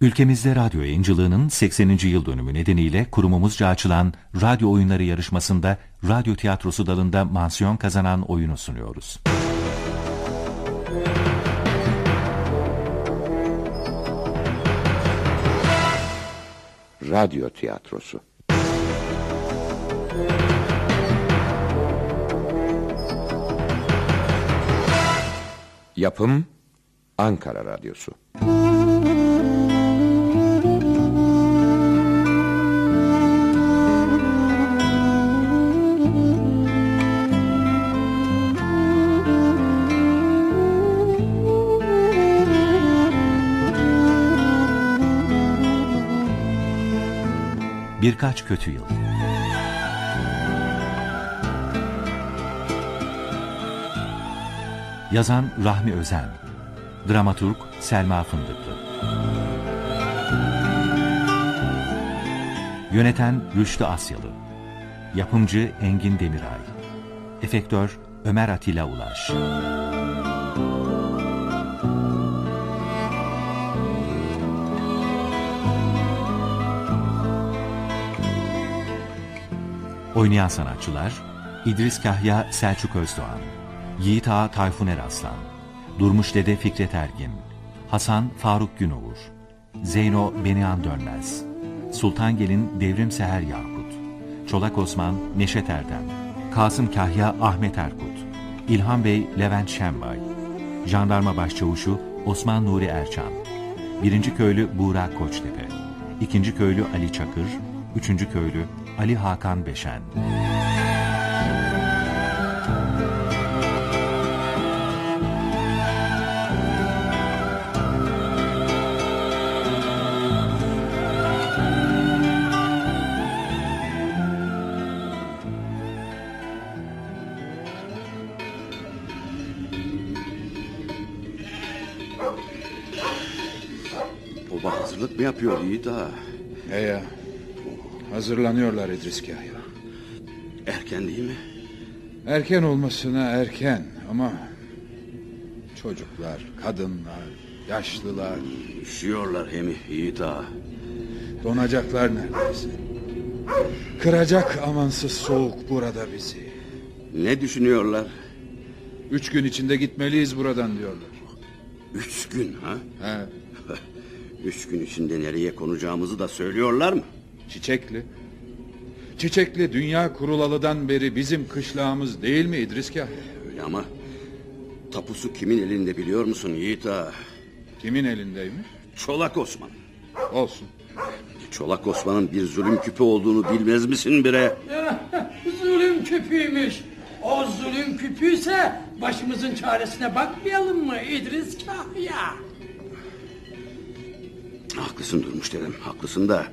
Ülkemizde radyo yayıncılığının 80. yıl dönümü nedeniyle kurumumuzca açılan radyo oyunları yarışmasında radyo tiyatrosu dalında mansiyon kazanan oyunu sunuyoruz. Radyo tiyatrosu. Yapım Ankara Radyosu. Birkaç kötü yıl. Yazan Rahmi Özen. Dramaturg Selma Fındıklı. Yöneten Rüştü Asyalı. Yapımcı Engin Demiray. Efektör Ömer Atilla Ulaş Oynayan sanatçılar İdris Kahya Selçuk Özdoğan Yiğit Ağa Tayfun Eraslan Durmuş Dede Fikret Ergin Hasan Faruk Günoğur Zeyno Benihan Dönmez Sultan Gelin Devrim Seher Yakut Çolak Osman Neşet Erdem Kasım Kahya Ahmet Erkut İlhan Bey Levent Şenbay Jandarma Başçavuşu Osman Nuri Erçan Birinci Köylü Buğra Koçtepe İkinci Köylü Ali Çakır Üçüncü Köylü Ali Hakan Beşen Baba hazırlık mı yapıyor Yiğit ağa? He ya. Hazırlanıyorlar İdris Kahya. Erken değil mi? Erken olmasına erken ama... Çocuklar, kadınlar, yaşlılar Üşüyorlar hemi Yiğit ağa. donacaklar neredeyse. Kıracak amansız soğuk burada bizi. Ne düşünüyorlar? Üç gün içinde gitmeliyiz buradan diyorlar. Üç gün ha? He, Üç gün içinde nereye konacağımızı da söylüyorlar mı? Çiçekli. Çiçekli dünya kurulalıdan beri bizim kışlağımız değil mi İdris Kahya? Öyle ama tapusu kimin elinde biliyor musun Yiğit ağa? Kimin elindeymiş? Çolak Osman. Olsun. Çolak Osman'ın bir zulüm küpü olduğunu bilmez misin bire? zulüm küpüymüş. O zulüm küpüyse başımızın çaresine bakmayalım mı İdris Kahya? Haklısın Durmuş dedim haklısın da.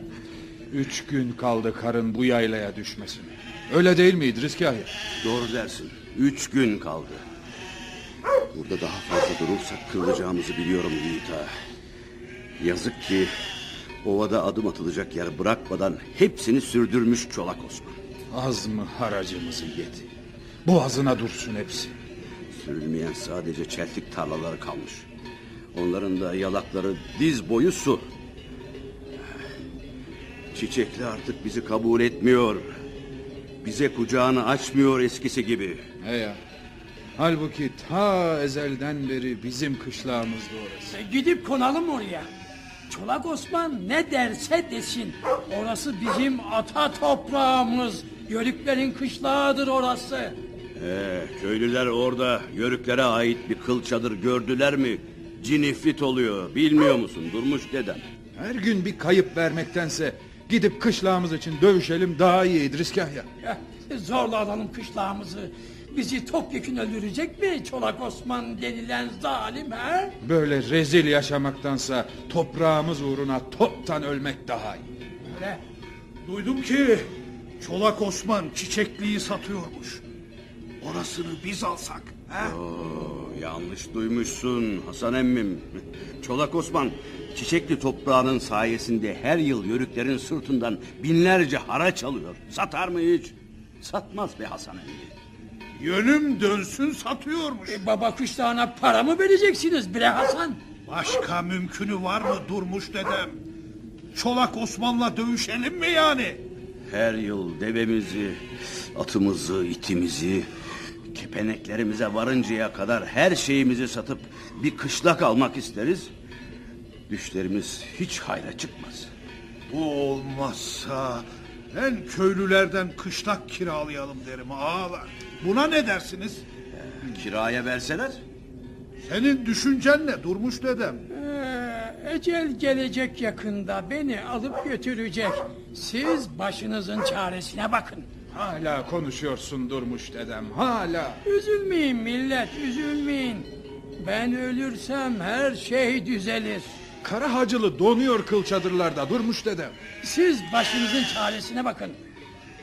Üç gün kaldı karın bu yaylaya düşmesine. Öyle değil mi İdris Kahya? Doğru dersin. Üç gün kaldı. Burada daha fazla durursak kırılacağımızı biliyorum Yiğit ağa. Yazık ki ovada adım atılacak yer bırakmadan hepsini sürdürmüş Çolak Osman. Az mı haracımızı yedi? Boğazına dursun hepsi. Sürülmeyen sadece çeltik tarlaları kalmış. Onların da yalakları diz boyu su. Çiçekli artık bizi kabul etmiyor. Bize kucağını açmıyor eskisi gibi. He ya. Halbuki ta ezelden beri bizim kışlağımızdı orası. E, Gidip konalım oraya. Çolak Osman ne derse desin. Orası bizim ata toprağımız. Yörüklerin kışlağıdır orası. Ee, köylüler orada yörüklere ait bir kıl çadır gördüler mi? Cinifrit oluyor. Bilmiyor musun Durmuş dedem? Her gün bir kayıp vermektense gidip kışlağımız için dövüşelim daha iyi İdris Kahya. Eh, Zorla alalım kışlağımızı. Bizi topyekun öldürecek mi Çolak Osman denilen zalim he? Böyle rezil yaşamaktansa toprağımız uğruna toptan ölmek daha iyi. Öyle. Duydum ki Çolak Osman çiçekliği satıyormuş. Orasını biz alsak. Oo, yanlış duymuşsun Hasan emmim. Çolak Osman çiçekli toprağının sayesinde her yıl yörüklerin sırtından binlerce haraç alıyor. Satar mı hiç? Satmaz be Hasan emmi. Yönüm dönsün satıyormuş. E, baba kışlağına para mı vereceksiniz bre Hasan? Başka mümkünü var mı Durmuş dedem? Çolak Osman'la dövüşelim mi yani? Her yıl devemizi, atımızı, itimizi, kepeneklerimize varıncaya kadar her şeyimizi satıp bir kışlak almak isteriz. Düşlerimiz hiç hayra çıkmaz. Bu olmazsa ben köylülerden kışlak kiralayalım derim ağalar. Buna ne dersiniz? Kiraya verseler Senin düşüncen ne Durmuş dedem? Ee, ecel gelecek yakında beni alıp götürecek. Siz başınızın çaresine bakın. Hala konuşuyorsun Durmuş dedem hala. Üzülmeyin millet, üzülmeyin. Ben ölürsem her şey düzelir. Kara hacılı donuyor kıl çadırlarda Durmuş dedem. Siz başınızın çaresine bakın.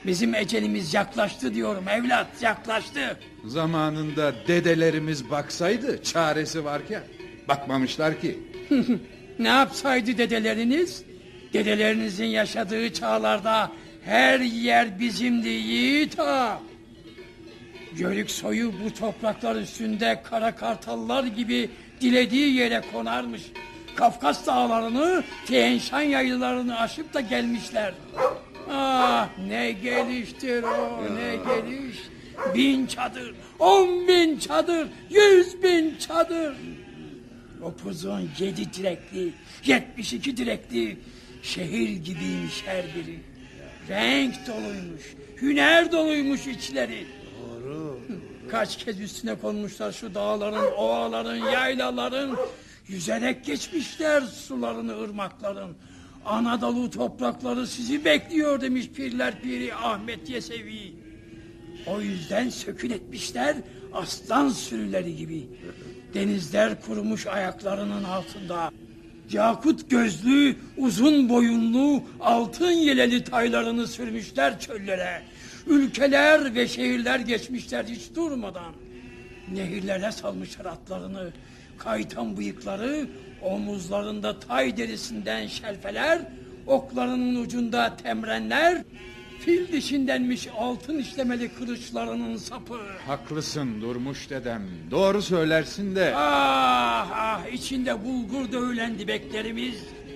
Bizim ecelimiz yaklaştı diyorum evlat, yaklaştı. Zamanında dedelerimiz baksaydı çaresi varken. Bakmamışlar ki. Ne yapsaydı dedeleriniz? Dedelerinizin yaşadığı çağlarda her yer bizimdi yiğit ağa. Yörük soyu bu topraklar üstünde kara kartallar gibi dilediği yere konarmış. Kafkas dağlarını, Tienşan yaylalarını aşıp da gelmişler. Ah ne geliştir o, ne geliş. Bin çadır, on bin çadır, yüz bin çadır. Opuzun yedi direkli, yetmiş iki direkli, şehir gibiymiş her biri. Renk doluymuş, hüner doluymuş içleri. Doğru. Kaç kez üstüne konmuşlar şu dağların, ovaların, yaylaların. Yüzerek geçmişler sularını, ırmakların. Anadolu toprakları sizi bekliyor demiş pirler piri Ahmet Yesevi. O yüzden sökün etmişler aslan sürüleri gibi. Denizler kurumuş ayaklarının altında. Yakut gözlü, uzun boyunlu, altın yeleli taylarını sürmüşler çöllere. Ülkeler ve şehirler geçmişler hiç durmadan. Nehirlere salmışlar atlarını. Kaytan bıyıkları, omuzlarında tay derisinden şelfeler, oklarının ucunda temrenler, fil dişindenmiş altın işlemeli kılıçlarının sapı. Haklısın Durmuş dedem. Doğru söylersin de. Ah ah içinde bulgur dövülen dibeklerimiz,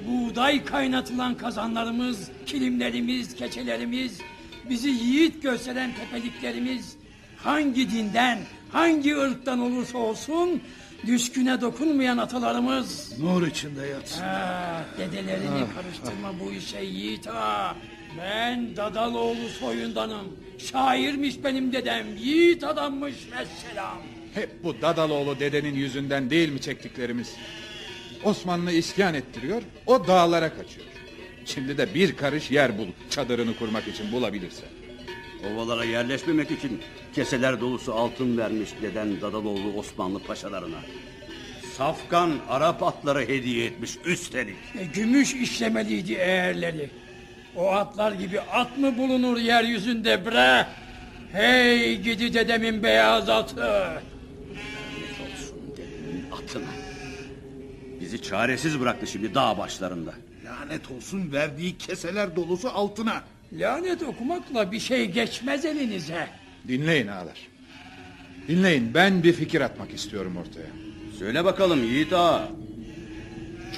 buğday kaynatılan kazanlarımız, kilimlerimiz, keçelerimiz, bizi yiğit gösteren tepeliklerimiz, hangi dinden, hangi ırktan olursa olsun, düşküne dokunmayan atalarımız. Nur içinde yatsın. Ah, dedelerini karıştırma bu işe yiğit ağa. Ben Dadaloğlu soyundanım. Şairmiş benim dedem, yiğit adammış vesselam. Hep bu Dadaloğlu dedenin yüzünden değil mi çektiklerimiz? Osmanlı isyan ettiriyor, o dağlara kaçıyor. Şimdi de bir karış yer bul, çadırını kurmak için bulabilirse. ovalara yerleşmemek için keseler dolusu altın vermiş deden Dadaloğlu Osmanlı paşalarına. Safkan Arap atları hediye etmiş üstelik. E, gümüş işlemeliydi eğerleri. O atlar gibi at mı bulunur yeryüzünde bre? Hey gidi dedemin beyaz atı. Lanet olsun dedemin atına. Bizi çaresiz bıraktı şimdi dağ başlarında. Lanet olsun verdiği keseler dolusu altına. Lanet okumakla bir şey geçmez elinize. Dinleyin ağalar. Dinleyin, ben bir fikir atmak istiyorum ortaya. Söyle bakalım Yiğit Ağa.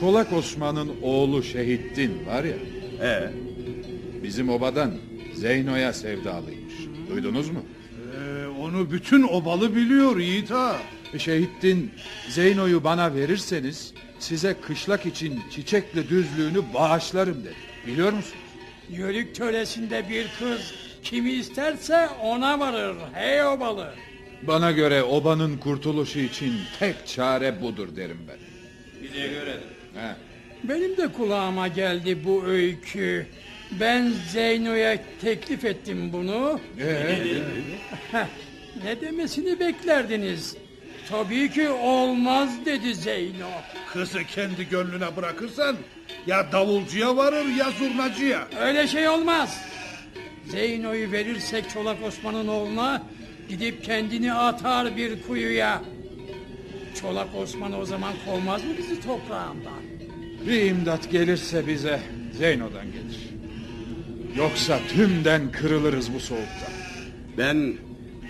Çolak Osman'ın oğlu Şehittin var ya, Ee, bizim obadan Zeyno'ya sevdalıymış. Duydunuz mu? Ee, onu bütün obalı biliyor Yiğit ağa. E, Şehittin, Zeyno'yu bana verirseniz size kışlak için çiçekli düzlüğünü bağışlarım dedi. Biliyor musun? Yörük töresinde bir kız kimi isterse ona varır. Hey obalı. Bana göre obanın kurtuluşu için tek çare budur derim ben. bize göre. He. Benim de kulağıma geldi bu öykü. Ben Zeyno'ya teklif ettim bunu. Ee, ne demesini beklerdiniz? Tabii ki olmaz dedi Zeyno. Kızı kendi gönlüne bırakırsan ya davulcuya varır ya zurnacıya. Öyle şey olmaz. Zeyno'yu verirsek Çolak Osman'ın oğluna gidip kendini atar bir kuyuya. Çolak Osman o zaman kovmaz mı bizi toprağından? bir imdat gelirse bize Zeyno'dan gelir. Yoksa tümden kırılırız bu soğukta. Ben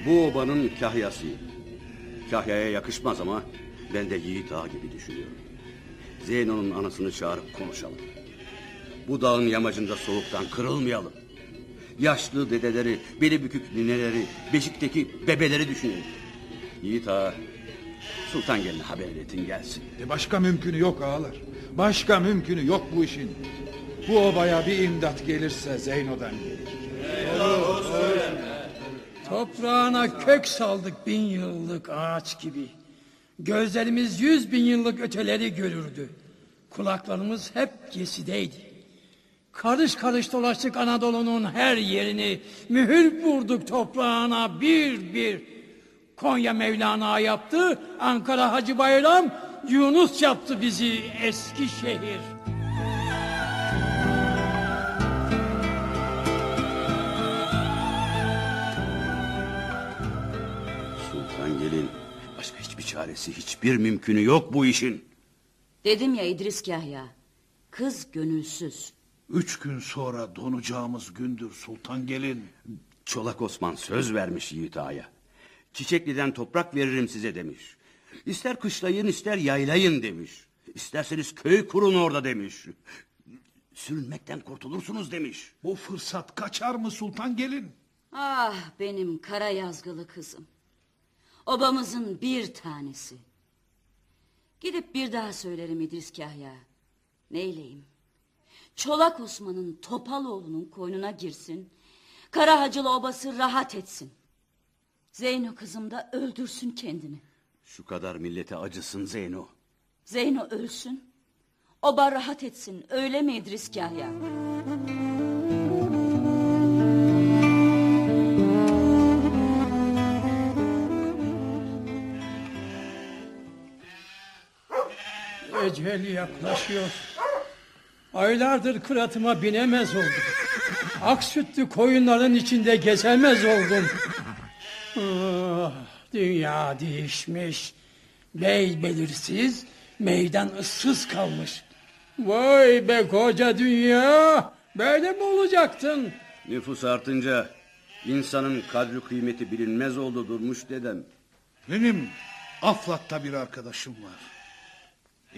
bu obanın kahyasıyım. Kahyaya yakışmaz ama ben de Yiğit Ağa gibi düşünüyorum. Zeyno'nun anasını çağırıp konuşalım. Bu dağın yamacında soğuktan kırılmayalım. Yaşlı dedeleri, beli bükük nineleri, beşikteki bebeleri düşünün. Yiğit ağa, Sultan gelin haber iletin gelsin. E başka mümkünü yok ağalar. Başka mümkünü yok bu işin. Bu obaya bir imdat gelirse Zeyno'dan gelir. Toprağına kök saldık bin yıllık ağaç gibi. Gözlerimiz yüz bin yıllık öteleri görürdü. Kulaklarımız hep gesideydi. Karış karış dolaştık Anadolu'nun her yerini. Mühür vurduk toprağına bir bir. Konya Mevlana yaptı, Ankara Hacı Bayram, Yunus yaptı bizi eski çaresi, hiçbir mümkünü yok bu işin. Dedim ya İdris Kahya. Kız gönülsüz. Üç gün sonra donacağımız gündür sultan gelin. Çolak Osman söz vermiş Yiğit Ağa'ya. Çiçekli'den toprak veririm size demiş. İster kışlayın ister yaylayın demiş. İsterseniz köy kurun orada demiş. Sürünmekten kurtulursunuz demiş. Bu fırsat kaçar mı sultan gelin? Ah benim kara yazgılı kızım. Obamızın bir tanesi. Gidip bir daha söylerim İdris Kahya. Neyleyim? Çolak Osman'ın Topaloğlu'nun koynuna girsin. Kara Hacılı obası rahat etsin. Zeyno kızım da öldürsün kendini. Şu kadar millete acısın Zeyno. Zeyno ölsün. Oba rahat etsin. Öyle mi İdris Kahya? Ecel yaklaşıyor. Aylardır kıratıma binemez oldum. Ak sütlü koyunların içinde gezemez oldum. Ah, dünya değişmiş. Bey belirsiz, meydan ıssız kalmış. Vay be koca dünya! Böyle mi olacaktın? Nüfus artınca insanın kadri kıymeti bilinmez oldu durmuş dedem. Benim Aflat'ta bir arkadaşım var.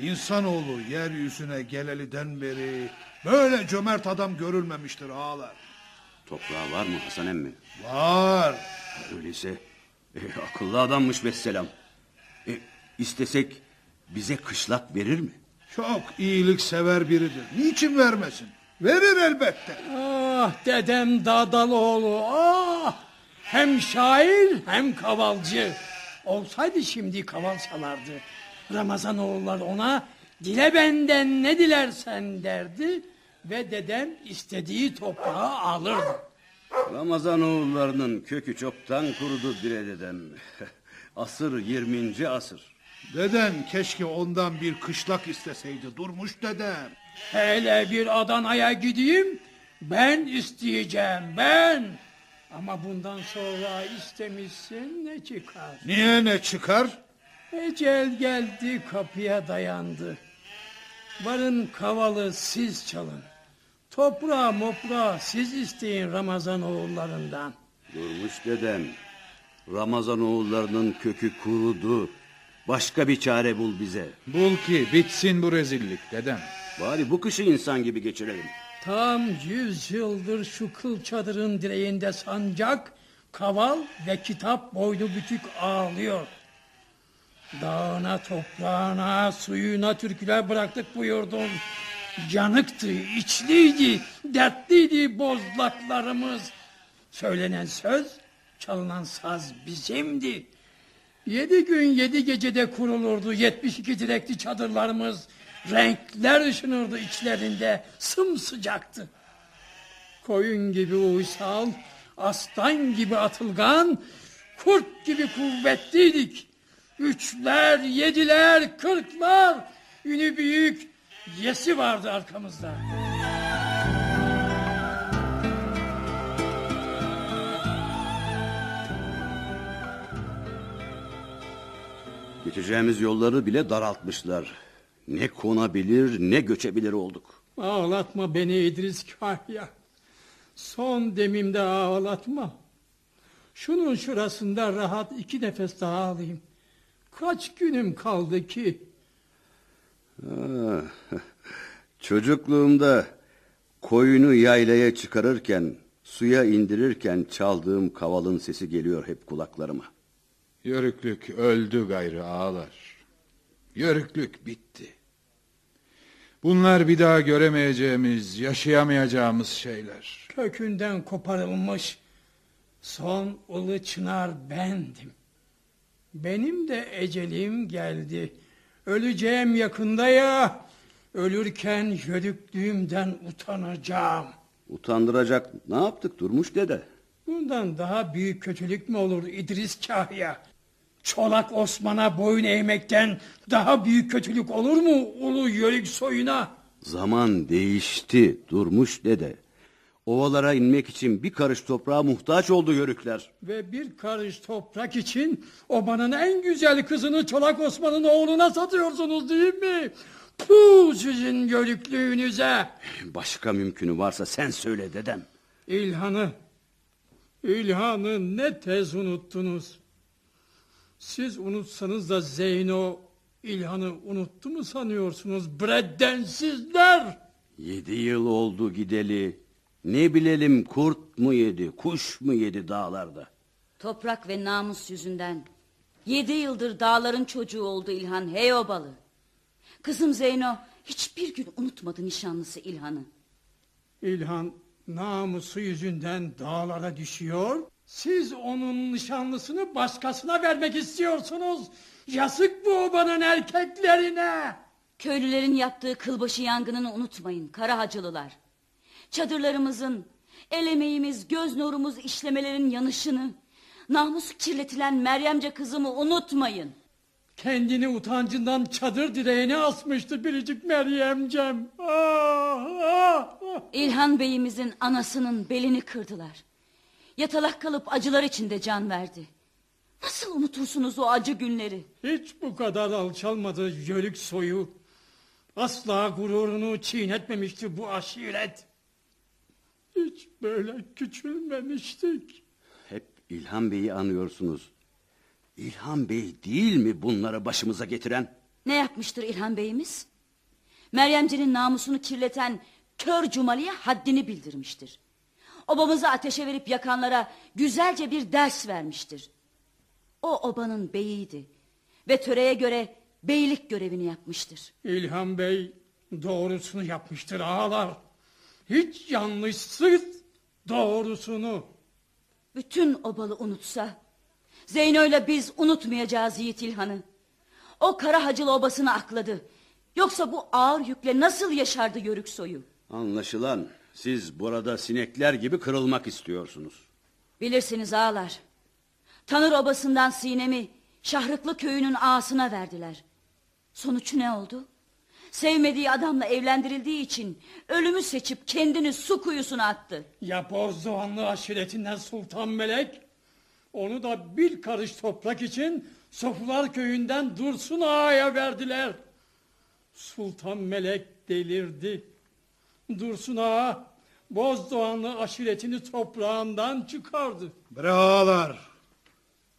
İnsanoğlu yeryüzüne geleliden beri böyle cömert adam görülmemiştir ağalar. Toprağı var mı Hasan emmi? Var. Öyleyse e, akıllı adammış vesselam. E, istesek bize kışlak verir mi? Çok iyilik sever biridir. Niçin vermesin? Verir elbette. Ah dedem Dadaloğlu ah! Hem şair hem kavalcı. Olsaydı şimdi kaval çalardı. Ramazan oğullar ona dile benden ne dilersen derdi ve dedem istediği toprağı alırdı. Ramazan oğullarının kökü çoktan kurudu bire dedem. Asır 20. asır. Deden keşke ondan bir kışlak isteseydi durmuş dedem. Hele bir Adana'ya gideyim ben isteyeceğim ben. Ama bundan sonra istemişsin ne çıkar? Niye ne çıkar? Ecel geldi kapıya dayandı. Varın kavalı siz çalın. Toprağı moprağı siz isteyin Ramazan oğullarından. Durmuş dedem. Ramazan oğullarının kökü kurudu. Başka bir çare bul bize. Bul ki bitsin bu rezillik dedem. Bari bu kışı insan gibi geçirelim. Tam yüz yıldır şu kıl çadırın direğinde sancak, kaval ve kitap boynu bükük ağlıyor. Dağına, toprağına, suyuna türküler bıraktık buyurdum. Yanıktı, içliydi, dertliydi bozlaklarımız. Söylenen söz, çalınan saz bizimdi. Yedi gün yedi gecede kurulurdu 72 direkli çadırlarımız. Renkler ışınırdı içlerinde sımsıcaktı. Koyun gibi uysal, aslan gibi atılgan, kurt gibi kuvvetliydik. Üçler, yediler, kırklar, ünü büyük, yesi vardı arkamızda. Geçeceğimiz yolları bile daraltmışlar. Ne konabilir ne göçebilir olduk. Ağlatma beni İdris Kahya. Son demimde ağlatma. Şunun şurasında rahat iki nefes daha alayım. Kaç günüm kaldı ki? Ah, Çocukluğumda koyunu yaylaya çıkarırken, suya indirirken çaldığım kavalın sesi geliyor hep kulaklarıma. Yörüklük öldü gayrı ağlar. Yörüklük bitti. Bunlar bir daha göremeyeceğimiz, yaşayamayacağımız şeyler. Kökünden koparılmış son ulu çınar bendim. Benim de ecelim geldi. Öleceğim yakında ya. Ölürken yörüklüğümden utanacağım. Utandıracak ne yaptık Durmuş dede? Bundan daha büyük kötülük mü olur İdris Kahya? Çolak Osman'a boyun eğmekten daha büyük kötülük olur mu ulu yörük soyuna? Zaman değişti Durmuş dede. Ovalara inmek için bir karış toprağa muhtaç oldu yörükler. Ve bir karış toprak için obanın en güzel kızını Çolak Osman'ın oğluna satıyorsunuz değil mi? Puh sizin yörüklüğünüze. Başka mümkünü varsa sen söyle dedem. İlhan'ı, İlhan'ı ne tez unuttunuz. Siz unutsanız da Zeyno İlhan'ı unuttu mu sanıyorsunuz breddensizler? Yedi yıl oldu gideli. Ne bilelim kurt mu yedi, kuş mu yedi dağlarda? Toprak ve namus yüzünden yedi yıldır dağların çocuğu oldu İlhan hey obalı. Kızım Zeyno hiçbir gün unutmadı nişanlısı İlhan'ı. İlhan namusu yüzünden dağlara düşüyor. Siz onun nişanlısını başkasına vermek istiyorsunuz. Yazık bu obanın erkeklerine. Köylülerin yaptığı kılbaşı yangınını unutmayın kara hacılılar. Çadırlarımızın, el emeğimiz, göz nurumuz işlemelerin yanışını, namus kirletilen Meryemce kızımı unutmayın. Kendini utancından çadır direğine asmıştı biricik Meryemcem. Ah, ah, ah. İlhan Bey'imizin anasının belini kırdılar. Yatalak kalıp acılar içinde can verdi. Nasıl unutursunuz o acı günleri? Hiç bu kadar alçalmadı yörük soyu. Asla gururunu çiğnetmemişti bu aşiret. Hiç böyle küçülmemiştik. Hep İlhan Bey'i anıyorsunuz. İlhan Bey değil mi bunları başımıza getiren? Ne yapmıştır İlhan Bey'imiz? Meryemci'nin namusunu kirleten kör Cumali'ye haddini bildirmiştir. Obamızı ateşe verip yakanlara güzelce bir ders vermiştir. O obanın beyiydi ve töreye göre beylik görevini yapmıştır. İlhan Bey doğrusunu yapmıştır ağalar. Hiç yanlışsız doğrusunu. Bütün obalı unutsa Zeyno'yla biz unutmayacağız Yiğit İlhan'ı. O kara hacılı obasını akladı. Yoksa bu ağır yükle nasıl yaşardı yörük soyu? Anlaşılan siz burada sinekler gibi kırılmak istiyorsunuz. Bilirsiniz ağalar. Tanır obasından Sinem'i Şahrıklı köyünün ağasına verdiler. Sonuç ne oldu? Sevmediği adamla evlendirildiği için ölümü seçip kendini su kuyusuna attı. Ya Bozdoğanlı aşiretinden Sultan Melek? Onu da bir karış toprak için Sofular köyünden Dursun Ağa'ya verdiler. Sultan Melek delirdi. Dursun Ağa Bozdoğanlı aşiretini toprağından çıkardı. Bre ağalar.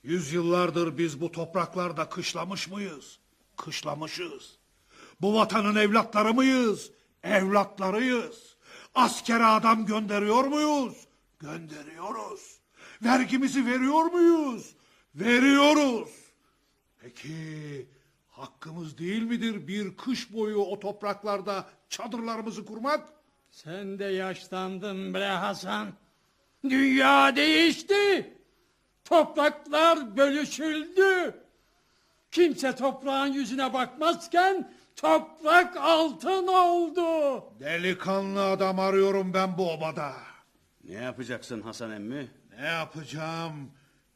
Yüzyıllardır biz bu topraklarda kışlamış mıyız? Kışlamışız. Bu vatanın evlatları mıyız? Evlatlarıyız. Askere adam gönderiyor muyuz? Gönderiyoruz. Vergimizi veriyor muyuz? Veriyoruz. Peki hakkımız değil midir bir kış boyu o topraklarda çadırlarımızı kurmak? Sen de yaşlandın bre Hasan. Dünya değişti. Topraklar bölüşüldü. Kimse toprağın yüzüne bakmazken toprak altın oldu. Delikanlı adam arıyorum ben bu obada. Ne yapacaksın Hasan emmi? Ne yapacağım?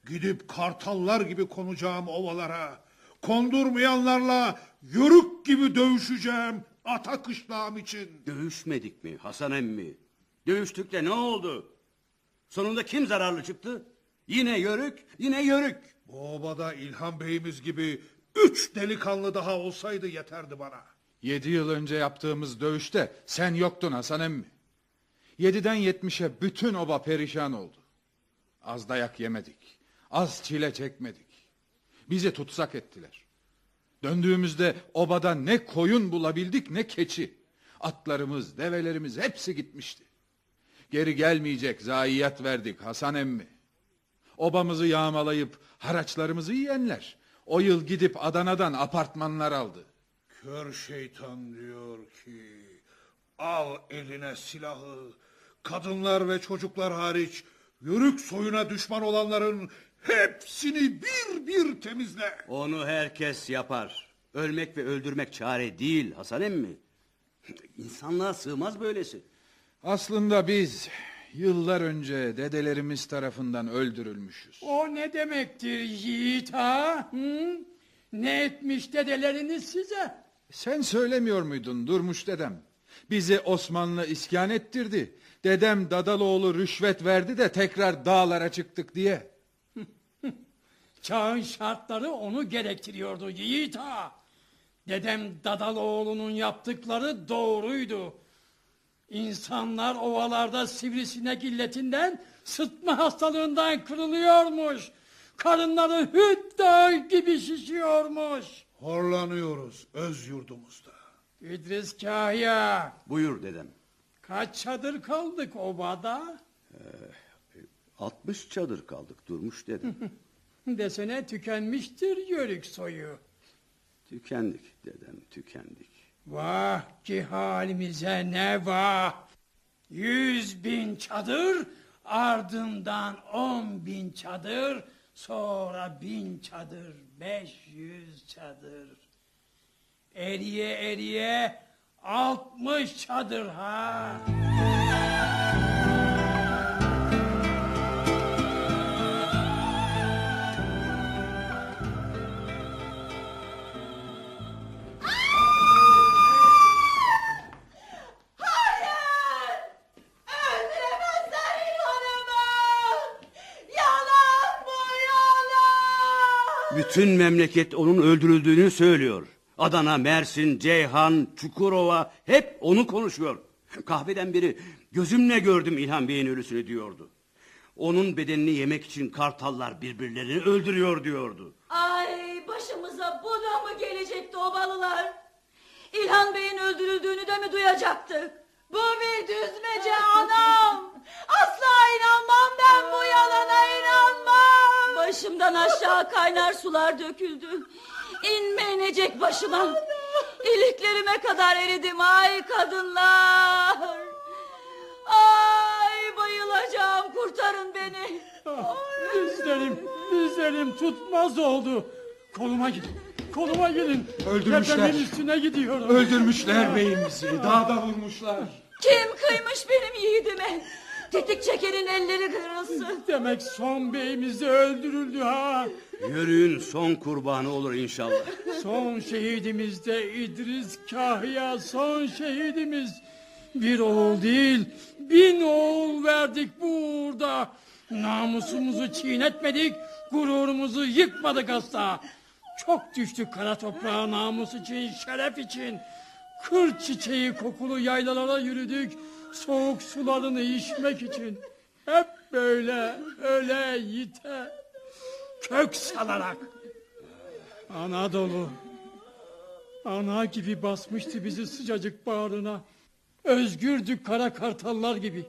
Gidip kartallar gibi konacağım ovalara. Kondurmayanlarla yörük gibi dövüşeceğim ata kışlağım için. Dövüşmedik mi Hasan emmi? Dövüştük de ne oldu? Sonunda kim zararlı çıktı? Yine yörük, yine yörük. Bu obada İlhan Bey'imiz gibi üç delikanlı daha olsaydı yeterdi bana. Yedi yıl önce yaptığımız dövüşte sen yoktun Hasan emmi. Yediden yetmişe bütün oba perişan oldu. Az dayak yemedik. Az çile çekmedik. Bizi tutsak ettiler. Döndüğümüzde obada ne koyun bulabildik ne keçi. Atlarımız, develerimiz hepsi gitmişti. Geri gelmeyecek zayiat verdik Hasan emmi. Obamızı yağmalayıp haraçlarımızı yiyenler. O yıl gidip Adana'dan apartmanlar aldı. Kör şeytan diyor ki al eline silahı kadınlar ve çocuklar hariç yörük soyuna düşman olanların hepsini bir bir temizle. Onu herkes yapar. Ölmek ve öldürmek çare değil Hasan emmi. İnsanlığa sığmaz böylesi. Aslında biz yıllar önce dedelerimiz tarafından öldürülmüşüz. O ne demektir yiğit ha? Hı? Ne etmiş dedeleriniz size? Sen söylemiyor muydun Durmuş dedem? Bizi Osmanlı iskan ettirdi. Dedem Dadaloğlu rüşvet verdi de tekrar dağlara çıktık diye. Çağın şartları onu gerektiriyordu yiğit ha. Dedem Dadaloğlu'nun yaptıkları doğruydu. İnsanlar ovalarda sivrisinek illetinden, sıtma hastalığından kırılıyormuş. Karınları hüt dağı gibi şişiyormuş. Horlanıyoruz öz yurdumuzda. İdris Kahya, Buyur dedem. kaç çadır kaldık obada? 60 çadır kaldık durmuş dedem. Desene tükenmiştir yörük soyu. tükendik dedem tükendik. Vah ki halimize ne vah. Yüz bin çadır, ardından on bin çadır, sonra bin çadır, beş yüz çadır. Eriye eriye altmış çadır ha. Bütün memleket onun öldürüldüğünü söylüyor. Adana, Mersin, Ceyhan, Çukurova hep onu konuşuyor. Kahveden biri gözümle gördüm İlhan Bey'in ölüsünü diyordu. Onun bedenini yemek için kartallar birbirlerini öldürüyor diyordu. Ay başımıza bu da mı gelecekti obalılar? İlhan Bey'in öldürüldüğünü de mi duyacaktık? Bu bir düzmece anam! Başımdan aşağı kaynar sular döküldü. İnme inecek başıma. İliklerime kadar eridim ay kadınlar. Ay bayılacağım kurtarın beni. Dizlerim, dizlerim tutmaz oldu. Koluma gidin, koluma gidin. Öldürmüşler. Tepemin üstüne gidiyorum. Öldürmüşler beyimizi, dağda vurmuşlar. Kim kıymış benim yiğidime? Tetik çekenin elleri kırılsın. Demek son beyimiz de öldürüldü ha. Yörüğün son kurbanı olur inşallah. Son şehidimiz de İdris Kahya son şehidimiz. Bir oğul değil bin oğul verdik bu uğurda. Namusumuzu çiğnetmedik, gururumuzu yıkmadık asla. Çok düştük kara toprağa namus için, şeref için. Kır çiçeği kokulu yaylalara yürüdük, soğuk sularını içmek için. Hep böyle, öyle yite, kök salarak. Anadolu. Ana gibi basmıştı bizi sıcacık bağrına. Özgürdük kara kartallar gibi.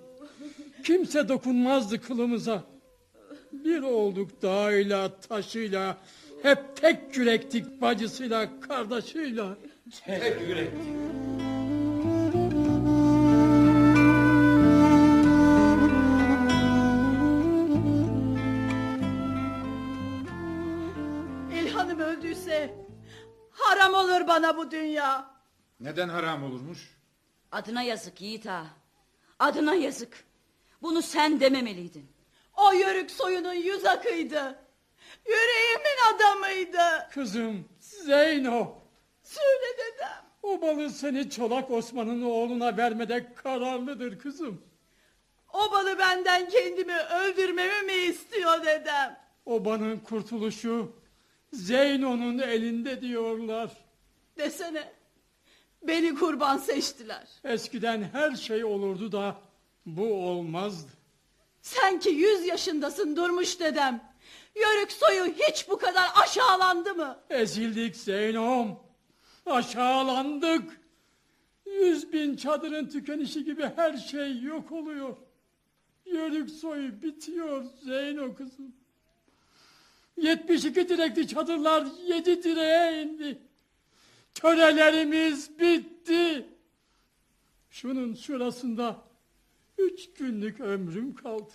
Kimse dokunmazdı kılımıza. Bir olduk dağıyla taşıyla. Hep tek yürektik bacısıyla kardeşiyle. İlhan'ım haram olur bana bu dünya. Neden haram olurmuş? Adına yazık Yiğit ağa. Adına yazık. Bunu sen dememeliydin. O yörük soyunun yüz akıydı. Yüreğimin adamıydı. Kızım Zeyno. Söyle dedem. O balı seni Çolak Osman'ın oğluna vermede kararlıdır kızım. O balı benden kendimi öldürmemi mi istiyor dedem? Obanın kurtuluşu Zeyno'nun elinde diyorlar. Desene. Beni kurban seçtiler. Eskiden her şey olurdu da bu olmazdı. Sen ki yüz yaşındasın durmuş dedem. Yörük soyu hiç bu kadar aşağılandı mı? Ezildik Zeynom. Aşağılandık. Yüz bin çadırın tükenişi gibi her şey yok oluyor. Yörük soyu bitiyor Zeyno kızım. 72 direkli çadırlar yedi direğe indi. Törelerimiz bitti. Şunun şurasında üç günlük ömrüm kaldı.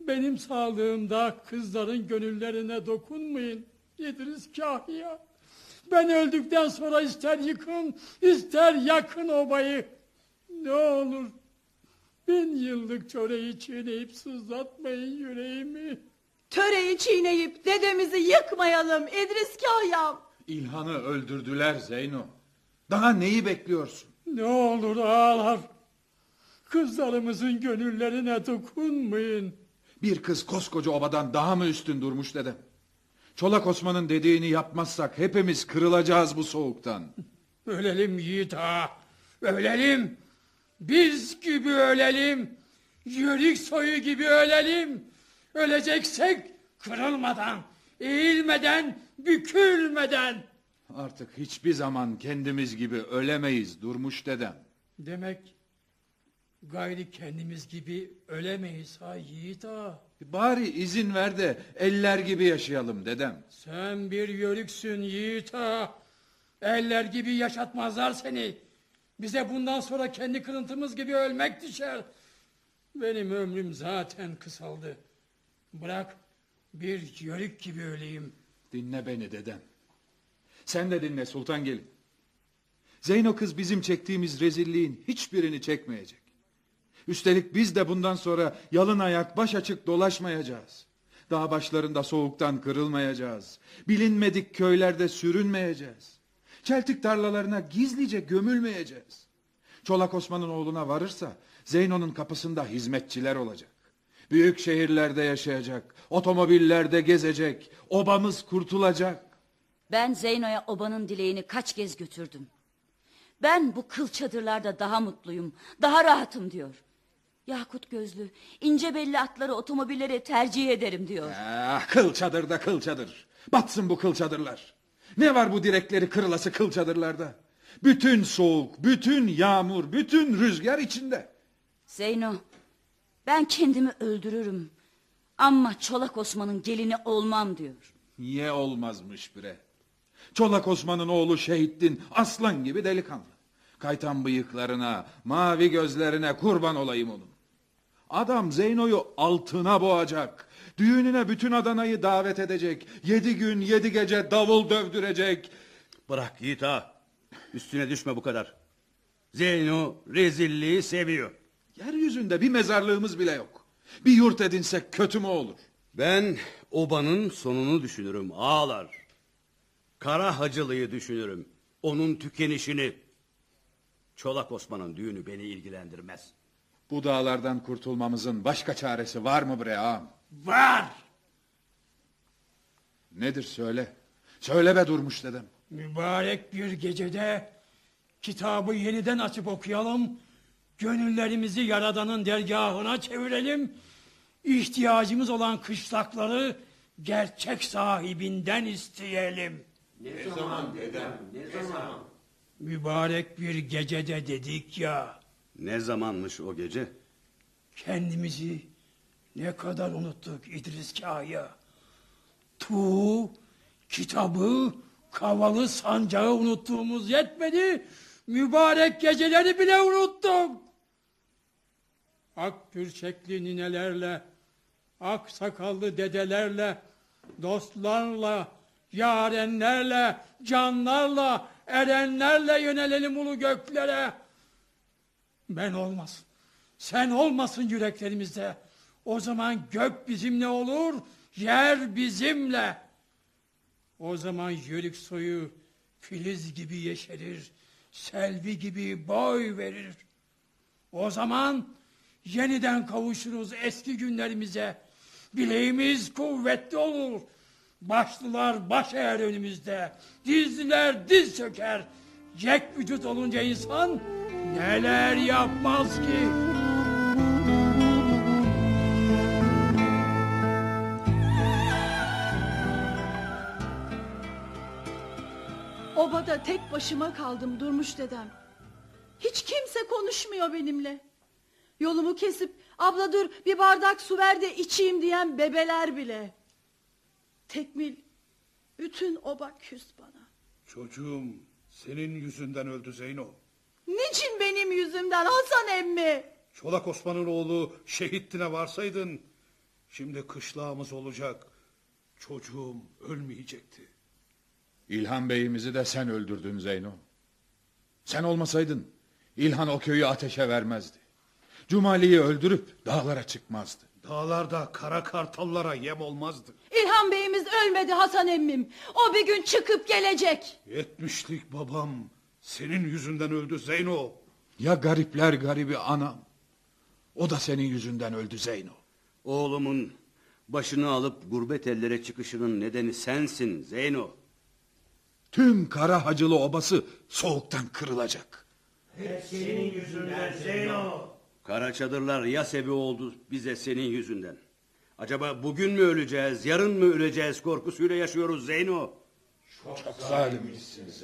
Benim sağlığımda kızların gönüllerine dokunmayın. Yediriz kahya. Ben öldükten sonra ister yıkın, ister yakın obayı. Ne olur bin yıllık çöreği çiğneyip sızlatmayın yüreğimi. Töreyi çiğneyip dedemizi yıkmayalım İdris Kahyam. İlhan'ı öldürdüler Zeyno. Daha neyi bekliyorsun? Ne olur ağlar. Kızlarımızın gönüllerine dokunmayın. Bir kız koskoca obadan daha mı üstün durmuş dedem? Çolak Osman'ın dediğini yapmazsak hepimiz kırılacağız bu soğuktan. Ölelim yiğit ağa, ölelim. Biz gibi ölelim. Yörük soyu gibi ölelim. Öleceksek kırılmadan, eğilmeden, bükülmeden. Artık hiçbir zaman kendimiz gibi ölemeyiz durmuş dedem. Demek gayri kendimiz gibi ölemeyiz ha yiğit ağa. Bari izin ver de eller gibi yaşayalım dedem. Sen bir yörüksün yiğit ağa. Eller gibi yaşatmazlar seni. Bize bundan sonra kendi kırıntımız gibi ölmek düşer. Benim ömrüm zaten kısaldı. Bırak bir yörük gibi öleyim. Dinle beni dedem. Sen de dinle Sultan Gelin. Zeyno kız bizim çektiğimiz rezilliğin hiçbirini çekmeyecek. Üstelik biz de bundan sonra yalın ayak baş açık dolaşmayacağız. Dağ başlarında soğuktan kırılmayacağız. Bilinmedik köylerde sürünmeyeceğiz. Çeltik tarlalarına gizlice gömülmeyeceğiz. Çolak Osman'ın oğluna varırsa Zeyno'nun kapısında hizmetçiler olacak. Büyük şehirlerde yaşayacak, otomobillerde gezecek, obamız kurtulacak. Ben Zeyno'ya obanın dileğini kaç kez götürdüm. Ben bu kıl çadırlarda daha mutluyum, daha rahatım diyor. Yakut gözlü, ince belli atları otomobillere tercih ederim diyor. Ah, kıl çadır da kıl çadır. Batsın bu kıl çadırlar. Ne var bu direkleri kırılası kıl çadırlarda? Bütün soğuk, bütün yağmur, bütün rüzgar içinde. Zeyno, ben kendimi öldürürüm. Ama Çolak Osman'ın gelini olmam diyor. Niye olmazmış bre? Çolak Osman'ın oğlu Şehittin aslan gibi delikanlı. Kaytan bıyıklarına, mavi gözlerine kurban olayım onun. Adam Zeyno'yu altına boğacak. Düğününe bütün Adana'yı davet edecek. Yedi gün yedi gece davul dövdürecek. Bırak Yiğit ağa. Üstüne düşme bu kadar. Zeyno rezilliği seviyor. Yeryüzünde bir mezarlığımız bile yok. Bir yurt edinsek kötü mü olur? Ben obanın sonunu düşünürüm ağlar. Kara hacılıyı düşünürüm. Onun tükenişini. Çolak Osman'ın düğünü beni ilgilendirmez. Bu dağlardan kurtulmamızın başka çaresi var mı bre ağam? Var! Nedir söyle. Söyle be durmuş dedem. Mübarek bir gecede kitabı yeniden açıp okuyalım. Gönüllerimizi Yaradan'ın dergahına çevirelim. İhtiyacımız olan kışlakları gerçek sahibinden isteyelim. Ne zaman dedem? Ne zaman? Mübarek bir gecede dedik ya. Ne zamanmış o gece? Kendimizi ne kadar unuttuk İdris Kaya. Tuğ, kitabı, kavalı sancağı unuttuğumuz yetmedi. Mübarek geceleri bile unuttuk. Ak pürçekli ninelerle, ak sakallı dedelerle, dostlarla, yarenlerle, canlarla, erenlerle yönelelim ulu göklere. Ben olmasın. Sen olmasın yüreklerimizde. O zaman gök bizimle olur, yer bizimle. O zaman yörük soyu filiz gibi yeşerir, selvi gibi boy verir. O zaman Yeniden kavuşuruz eski günlerimize. Bileğimiz kuvvetli olur. Başlılar baş eğer önümüzde. Dizliler diz çöker. Cek vücut olunca insan neler yapmaz ki? Obada tek başıma kaldım Durmuş dedem. Hiç kimse konuşmuyor benimle. Yolumu kesip abla dur bir bardak su ver de içeyim diyen bebeler bile. Tekmil bütün oba küs bana. Çocuğum senin yüzünden öldü Zeyno. Niçin benim yüzümden Hasan emmi? Çolak Osman'ın oğlu şehitine varsaydın şimdi kışlağımız olacak. Çocuğum ölmeyecekti. İlhan Bey'imizi de sen öldürdün Zeyno. Sen olmasaydın İlhan o köyü ateşe vermezdi. Cumali'yi öldürüp dağlara çıkmazdı. Dağlarda kara kartallara yem olmazdı. İlhan Bey'imiz ölmedi Hasan emmim. O bir gün çıkıp gelecek. Yetmişlik babam senin yüzünden öldü Zeyno. Ya garipler garibi anam. O da senin yüzünden öldü Zeyno. Oğlumun başını alıp gurbet ellere çıkışının nedeni sensin Zeyno. Tüm kara hacılı obası soğuktan kırılacak. Kara çadırlar ya sebi oldu bize senin yüzünden. Acaba bugün mü öleceğiz, yarın mı öleceğiz korkusuyla yaşıyoruz Zeyno. Zalimmişsin.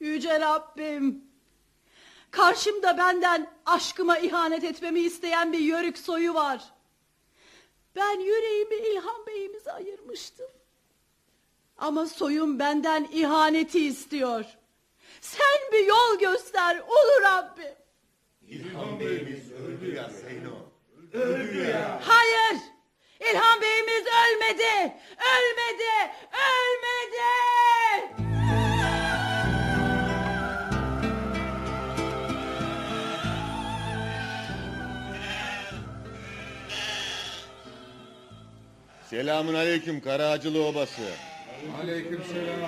Yüce Rabbim. Karşımda benden aşkıma ihanet etmemi isteyen bir yörük soyu var. Ben yüreğimi İlhan Bey'imize ayırmıştım. Ama soyum benden ihaneti istiyor. Sen bir yol göster ulu Rabbim. İlhan Bey'imiz öldü ya Zeyno. Öldü ya. Hayır. İlhan Bey'imiz ölmedi. Ölmedi. Ölmedi. Selamun aleyküm Karahacılı Obası. Aleyküm selam.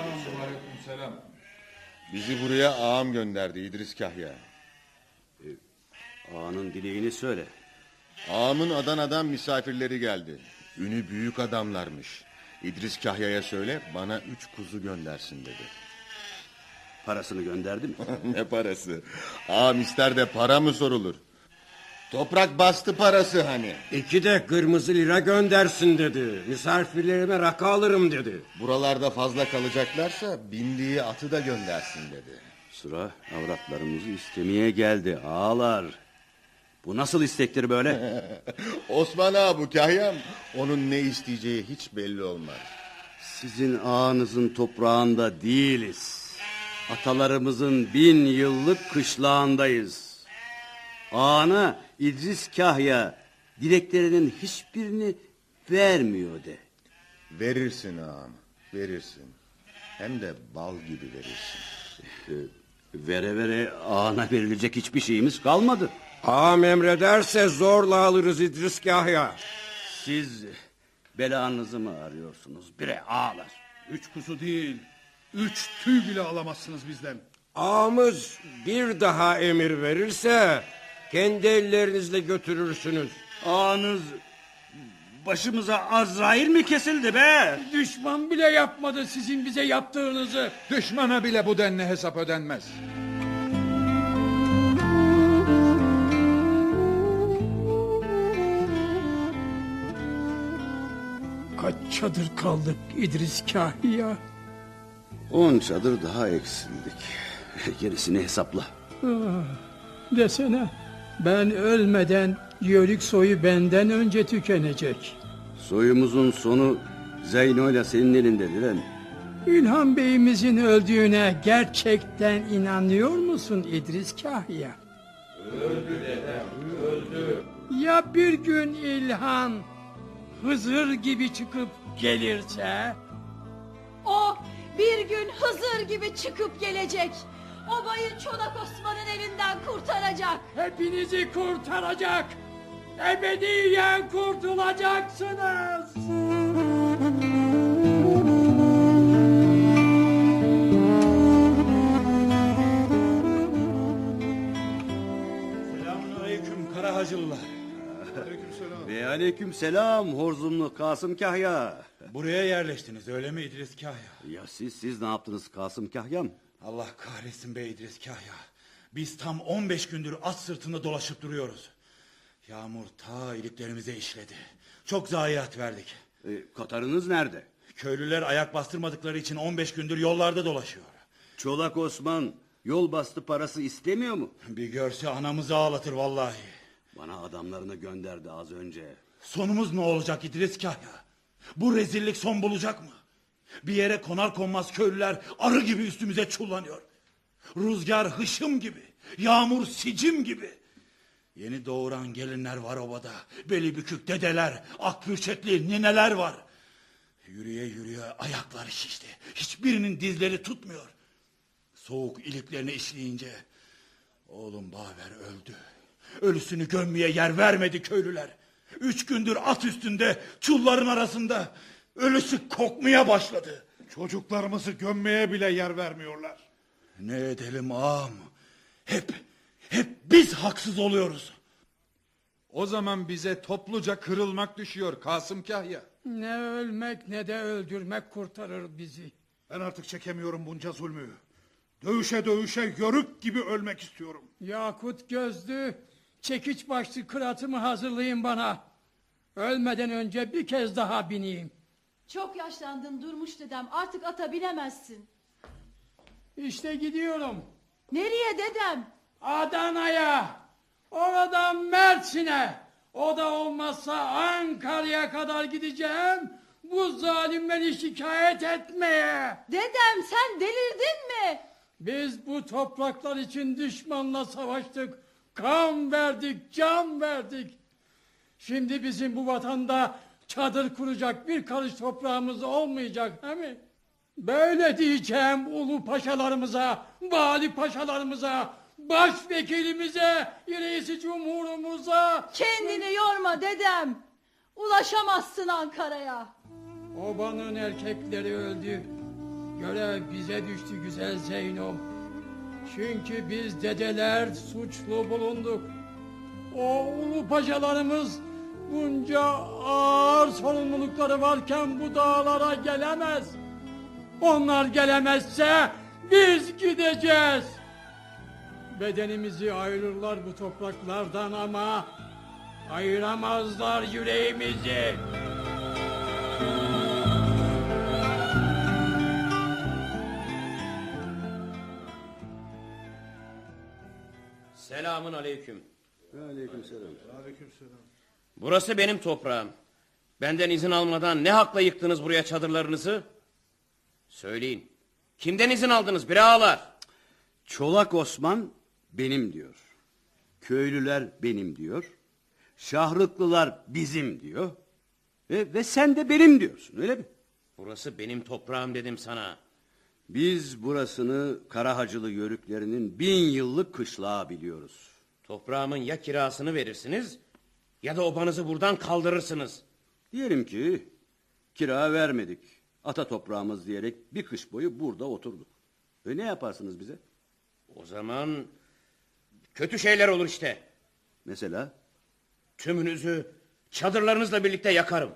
Aleyküm selam. Bizi buraya ağam gönderdi İdris Kahya. Ağanın dileğini söyle. Ağamın Adana'dan misafirleri geldi. Ünü büyük adamlarmış. İdris Kahya'ya söyle bana üç kuzu göndersin dedi. Parasını gönderdi mi? ne parası? Ağam ister de para mı sorulur? Toprak bastı parası hani. İki de kırmızı lira göndersin dedi. Misafirlerime rakı alırım dedi. Buralarda fazla kalacaklarsa bindiği atı da göndersin dedi. Sıra avratlarımızı istemeye geldi ağalar. Bu nasıl istektir böyle? Osman ağa bu Kahya'm. Onun ne isteyeceği hiç belli olmaz. Sizin ağanızın toprağında değiliz. Atalarımızın bin yıllık kışlağındayız. Ağana İdris Kahya dileklerinin hiçbirini vermiyor de. Verirsin ağam, verirsin. Hem de bal gibi verirsin. Vere vere ağana verilecek hiçbir şeyimiz kalmadı. Ağam emrederse zorla alırız İdris Kahya. Siz belanızı mı arıyorsunuz bre ağalar? Üç kuzu değil, üç tüy bile alamazsınız bizden. Ağamız bir daha emir verirse kendi ellerinizle götürürsünüz. Ağanız başımıza Azrail mi kesildi be? Düşman bile yapmadı sizin bize yaptığınızı. Düşmana bile bu denli hesap ödenmez. Çadır kaldık İdris Kahya. On çadır daha eksildik. Gerisini hesapla. Desene ben ölmeden yörük soyu benden önce tükenecek. Soyumuzun sonu Zeyno ile senin elindedir hem. İlhan Bey'imizin öldüğüne gerçekten inanıyor musun İdris Kahya? Öldü dedem, öldü. Ya bir gün İlhan Hızır gibi çıkıp gelirse? O bir gün Hızır gibi çıkıp gelecek. Obayı Çolak Osman'ın elinden kurtaracak. Hepinizi kurtaracak. Ebediyen kurtulacaksınız. Selamun aleyküm Karahacılılar. Ve aleyküm selam Horzumlu Kasım Kahya. Buraya yerleştiniz öyle mi İdris Kahya? Ya siz siz ne yaptınız Kasım Kahyam? Allah kahretsin be İdris Kahya. Biz tam 15 gündür at sırtında dolaşıp duruyoruz. Yağmur ta iliklerimize işledi. Çok zayiat verdik. E, Katarınız nerede? Köylüler ayak bastırmadıkları için 15 gündür yollarda dolaşıyor. Çolak Osman yol bastı parası istemiyor mu? Bir görse anamızı ağlatır vallahi. Bana adamlarını gönderdi az önce. Sonumuz ne olacak İdris Kahya? Bu rezillik son bulacak mı? Bir yere konar konmaz köylüler arı gibi üstümüze çullanıyor. Rüzgar hışım gibi, yağmur sicim gibi. Yeni doğuran gelinler var obada. Beli bükük dedeler, akbürçetli nineler var. Yürüye yürüye ayakları şişti. Hiçbirinin dizleri tutmuyor. Soğuk iliklerini işleyince... Oğlum Baver öldü. Ölüsünü gömmeye yer vermedi köylüler. Üç gündür at üstünde, çulların arasında. Ölüsü kokmaya başladı. Çocuklarımızı gömmeye bile yer vermiyorlar. Ne edelim ağam? Hep, hep biz haksız oluyoruz. O zaman bize topluca kırılmak düşüyor Kasım Kahya. Ne ölmek ne de öldürmek kurtarır bizi. Ben artık çekemiyorum bunca zulmü. Dövüşe dövüşe yörük gibi ölmek istiyorum. Yakut gözlü, çekiç başlı kıratımı hazırlayın bana. Ölmeden önce bir kez daha bineyim. Çok yaşlandın Durmuş dedem artık ata binemezsin. İşte gidiyorum. Nereye dedem? Adana'ya, oradan Mersin'e, o da olmazsa Ankara'ya kadar gideceğim. Bu zalimleri şikayet etmeye. Dedem sen delirdin mi? Biz bu topraklar için düşmanla savaştık. Kan verdik, can verdik. Şimdi bizim bu vatanda çadır kuracak bir karış toprağımız olmayacak değil mi? Böyle diyeceğim ulu paşalarımıza, vali paşalarımıza, başvekilimize, reisi cumhurumuza. Kendini yorma dedem. Ulaşamazsın Ankara'ya. Obanın erkekleri öldü. Görev bize düştü güzel Zeyno. Çünkü biz dedeler suçlu bulunduk. O ulu paşalarımız bunca ağır sorumlulukları varken bu dağlara gelemez. Onlar gelemezse biz gideceğiz. Bedenimizi ayırırlar bu topraklardan ama ayıramazlar yüreğimizi. Selamun aleyküm. Aleykümselam. Burası benim toprağım. Benden izin almadan ne hakla yıktınız buraya çadırlarınızı? Söyleyin. Kimden izin aldınız bir ağalar? Çolak Osman benim diyor. Köylüler benim diyor. Şahlıklılar bizim diyor. Ve, ve sen de benim diyorsun öyle mi? Burası benim toprağım dedim sana. Biz burasını Karahacılı yörüklerinin bin yıllık kışlağı biliyoruz. Toprağımın ya kirasını verirsiniz ya da obanızı buradan kaldırırsınız. Diyelim ki kira vermedik. Ata toprağımız diyerek bir kış boyu burada oturduk. Ve ne yaparsınız bize? O zaman kötü şeyler olur işte. Mesela? Tümünüzü çadırlarınızla birlikte yakarım.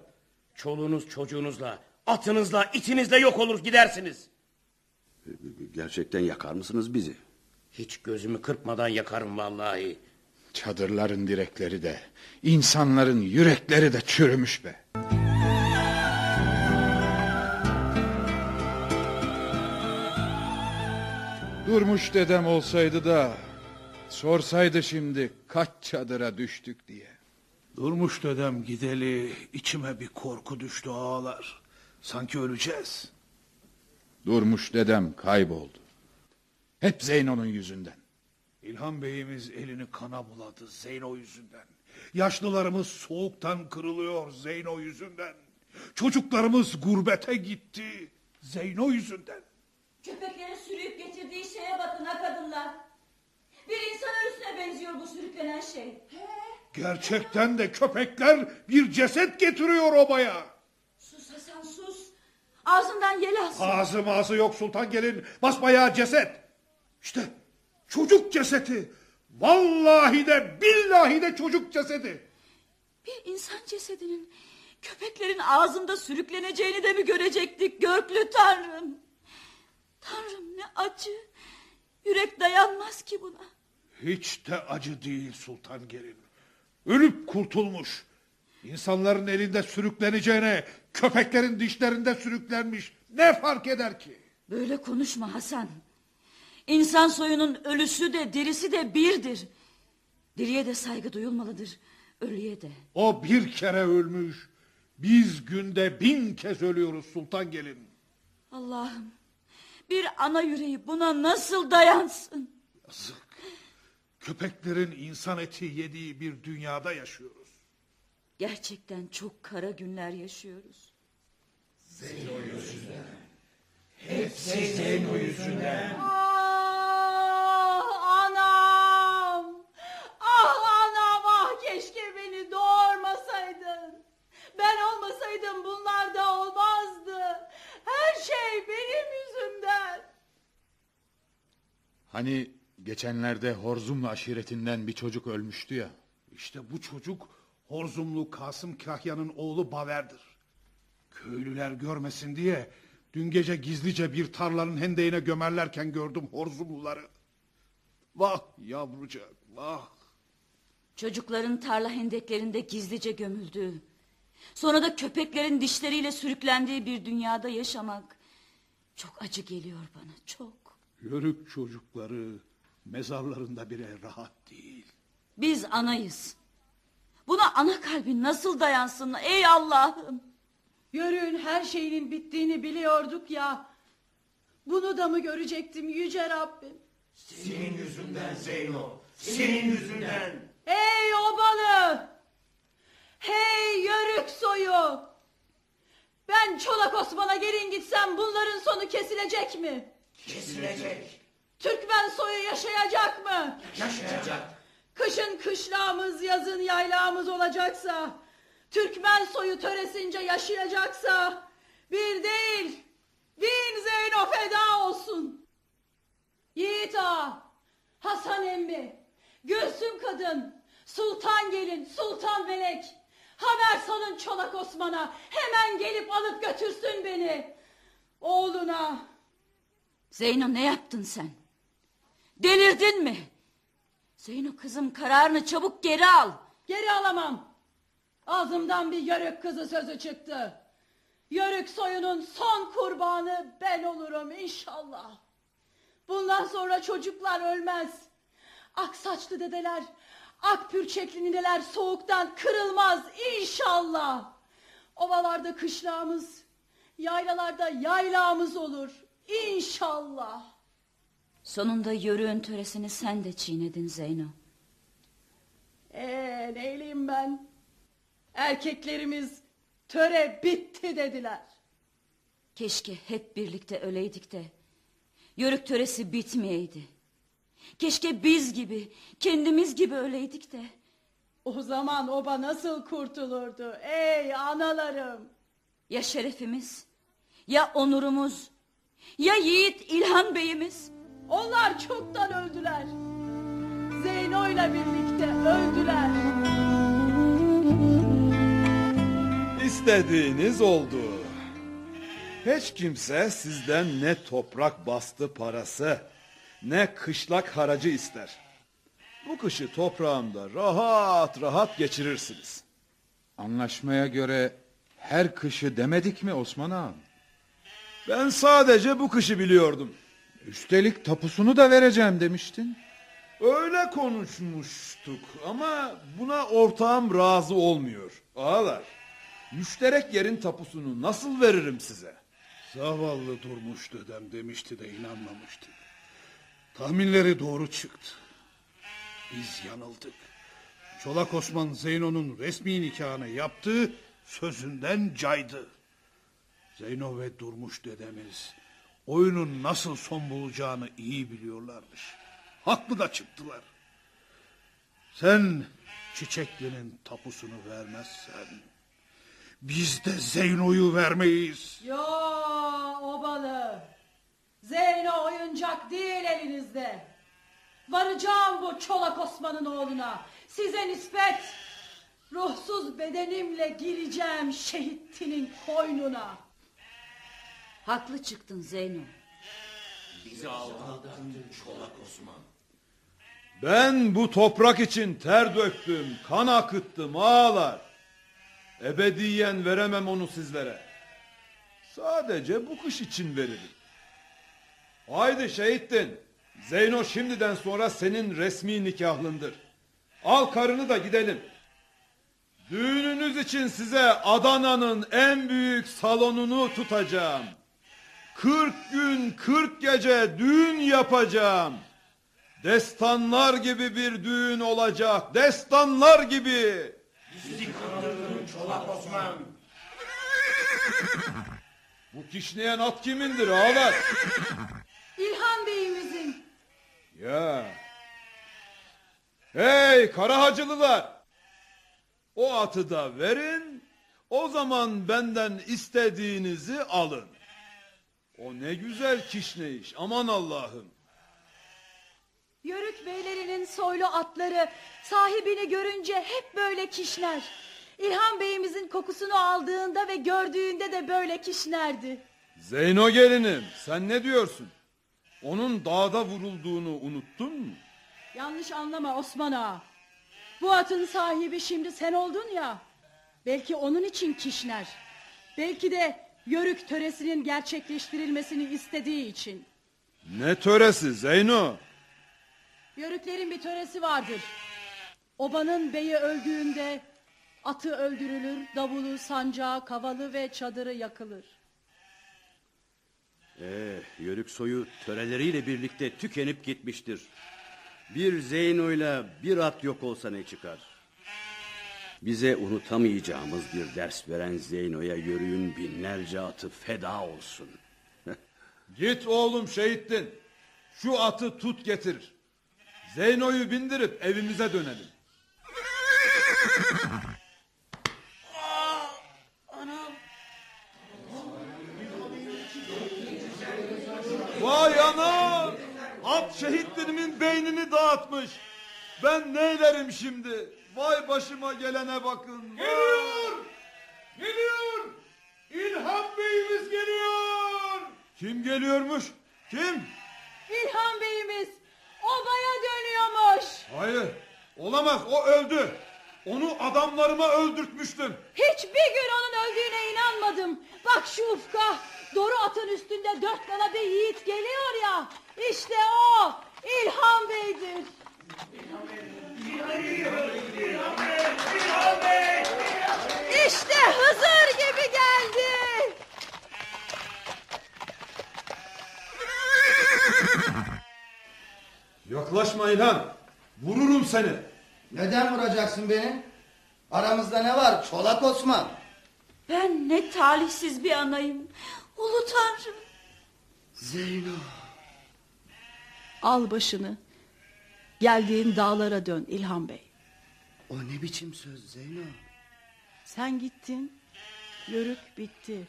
Çoluğunuz çocuğunuzla, atınızla, itinizle yok olur gidersiniz. Gerçekten yakar mısınız bizi? Hiç gözümü kırpmadan yakarım vallahi. Çadırların direkleri de, insanların yürekleri de çürümüş be. Durmuş dedem olsaydı da sorsaydı şimdi kaç çadıra düştük diye. Durmuş dedem gideli içime bir korku düştü ağalar. Sanki öleceğiz. Durmuş dedem kayboldu. Hep Zeyno'nun yüzünden. İlhan Bey'imiz elini kana buladı Zeyno yüzünden. Yaşlılarımız soğuktan kırılıyor Zeyno yüzünden. Çocuklarımız gurbete gitti Zeyno yüzünden. Köpeklerin sürüyüp getirdiği şeye bakın ha kadınlar. Bir insan ölüsüne benziyor bu sürüklenen şey. Gerçekten de köpekler bir ceset getiriyor obaya. Ağzından yel alsın. Ağzı mağazı yok sultan gelin basbayağı ceset. İşte çocuk cesedi. Vallahi de billahi de çocuk cesedi. Bir insan cesedinin köpeklerin ağzında sürükleneceğini de mi görecektik Görklü Tanrım? Tanrım ne acı. Yürek dayanmaz ki buna. Hiç de acı değil sultan gelin. Ölüp kurtulmuş. İnsanların elinde sürükleneceğine köpeklerin dişlerinde sürüklenmiş. Ne fark eder ki? Böyle konuşma Hasan. İnsan soyunun ölüsü de dirisi de birdir. Diriye de saygı duyulmalıdır. Ölüye de. O bir kere ölmüş. Biz günde bin kez ölüyoruz sultan gelin. Allah'ım bir ana yüreği buna nasıl dayansın? Yazık. Köpeklerin insan eti yediği bir dünyada yaşıyoruz. Gerçekten çok kara günler yaşıyoruz. Zeyno yüzünden. Hepsi Zeyno yüzünden. Ah anam. Ah anam ah keşke beni doğurmasaydın. Ben olmasaydım bunlar da olmazdı. Her şey benim yüzümden. Hani geçenlerde Horzumlu aşiretinden bir çocuk ölmüştü ya. İşte bu çocuk Horzumlu Kasım Kahya'nın oğlu Baver'dir. Köylüler görmesin diye dün gece gizlice bir tarlanın hendeğine gömerlerken gördüm Horzumluları. Vah yavrucak vah. Çocukların tarla hendeklerinde gizlice gömüldüğü, sonra da köpeklerin dişleriyle sürüklendiği bir dünyada yaşamak çok acı geliyor bana, çok. Yörük çocukları mezarlarında bile rahat değil. Biz anayız. Buna ana kalbin nasıl dayansın ey Allah'ım? Yörüğün her şeyinin bittiğini biliyorduk ya. Bunu da mı görecektim yüce Rabbim? Senin yüzünden Zeyno. Senin yüzünden. Hey obalı! Hey yörük soyu! Ben Çolak Osman'a gelin gitsem bunların sonu kesilecek mi? Kesilecek. Türkmen soyu yaşayacak mı? Yaşayacak. Kışın kışlağımız, yazın yaylağımız olacaksa, Türkmen soyu töresince yaşayacaksa, bir değil, bin Zeyno feda olsun. Yiğit ağa, Hasan emmi, Gülsüm kadın, Sultan gelin, Sultan melek, haber salın Çolak Osman'a, hemen gelip alıp götürsün beni. Oğluna, Zeyno ne yaptın sen? Delirdin mi? Zeyno kızım kararını çabuk geri al. Geri alamam. Ağzımdan bir yörük kızı sözü çıktı. Yörük soyunun son kurbanı ben olurum inşallah. Bundan sonra çocuklar ölmez. Ak saçlı dedeler, ak pürçekli nineler soğuktan kırılmaz inşallah. Ovalarda kışlağımız, yaylalarda yaylağımız olur inşallah. Sonunda yörüğün töresini sen de çiğnedin Zeyno. Ee, neyleyim ben? Erkeklerimiz töre bitti dediler. Keşke hep birlikte öleydik de yörük töresi bitmeyeydi. Keşke biz gibi, kendimiz gibi öleydik de. O zaman oba nasıl kurtulurdu ey analarım? Ya şerefimiz, ya onurumuz, ya yiğit İlhan Bey'imiz. Onlar çoktan öldüler. Zeyno'yla birlikte öldüler. İstediğiniz oldu. Hiç kimse sizden ne toprak bastı parası, ne kışlak haracı ister. Bu kışı toprağımda rahat rahat geçirirsiniz. Anlaşmaya göre her kışı demedik mi Osman Ağam? Ben sadece bu kışı biliyordum. Üstelik tapusunu da vereceğim demiştin. Öyle konuşmuştuk ama buna ortağım razı olmuyor. Ağalar, müşterek yerin tapusunu nasıl veririm size? Zavallı durmuş dedem demişti de inanmamıştık. Tahminleri doğru çıktı. Biz yanıldık. Çolak Osman Zeyno'nun resmi nikahını yaptı, sözünden caydı. Zeyno ve Durmuş dedemiz oyunun nasıl son bulacağını iyi biliyorlarmış. Haklı da çıktılar. Sen Çiçekli'nin tapusunu vermezsen biz de Zeyno'yu vermeyiz. Yo obalı. Zeyno oyuncak değil elinizde. Varacağım bu Çolak Osman'ın oğluna. Size nispet. Ruhsuz bedenimle gireceğim şehitinin koynuna. Haklı çıktın Zeyno. Bizi aldattın Çolak Osman. Ben bu toprak için ter döktüm, kan akıttım ağalar. Ebediyen veremem onu sizlere. Sadece bu kış için veririm. Haydi Şehittin. Zeyno şimdiden sonra senin resmi nikahlındır. Al karını da gidelim. Düğününüz için size Adana'nın en büyük salonunu tutacağım. 40 gün 40 gece düğün yapacağım. Destanlar gibi bir düğün olacak. Destanlar gibi. Çolak Osman. Bu kişneyen at kimindir ağalar? İlhan Bey'imizin. Ya. Hey Karahacılılar. O atı da verin. O zaman benden istediğinizi alın. O ne güzel kişneyiş. Aman Allah'ım. Yörük beylerinin soylu atları sahibini görünce hep böyle kişner. İlhan Bey'imizin kokusunu aldığında ve gördüğünde de böyle kişnerdi. Zeyno gelinim sen ne diyorsun? Onun dağda vurulduğunu unuttun mu? Yanlış anlama Osman Ağa. Bu atın sahibi şimdi sen oldun ya. Belki onun için kişner. Belki de yörük töresinin gerçekleştirilmesini istediği için. Ne töresi Zeyno? Yörüklerin bir töresi vardır. Obanın beyi öldüğünde atı öldürülür, davulu, sancağı, kavalı ve çadırı yakılır. Ee, yörük soyu töreleriyle birlikte tükenip gitmiştir. Bir Zeyno'yla bir at yok olsa ne çıkar? Bize unutamayacağımız bir ders veren Zeyno'ya yörüğün binlerce atı feda olsun. Git oğlum Şehittin. Şu atı tut getir. Zeyno'yu bindirip evimize dönelim. Vay anam! At şehitlerimin beynini dağıtmış. Ben neylerim şimdi? Vay başıma gelene bakın. Geliyor! Geliyor! İlhan Bey'imiz geliyor! Kim geliyormuş? Kim? İlhan Bey'imiz obaya dönüyormuş. Hayır. Olamaz. O öldü. Onu adamlarıma öldürtmüştüm. Hiçbir gün onun öldüğüne inanmadım. Bak şu ufka. Doğru atın üstünde dört nala bir yiğit geliyor ya. İşte o İlhan Bey'dir. İşte Hızır gibi geldi. Yaklaşma İlhan. Vururum seni. Neden vuracaksın beni? Aramızda ne var Çolak Osman? Ben ne talihsiz bir anayım. Ulu Tanrım. Zeyno. Al başını. Geldiğin dağlara dön İlhan Bey. O ne biçim söz Zeyno? Sen gittin. Yörük bitti.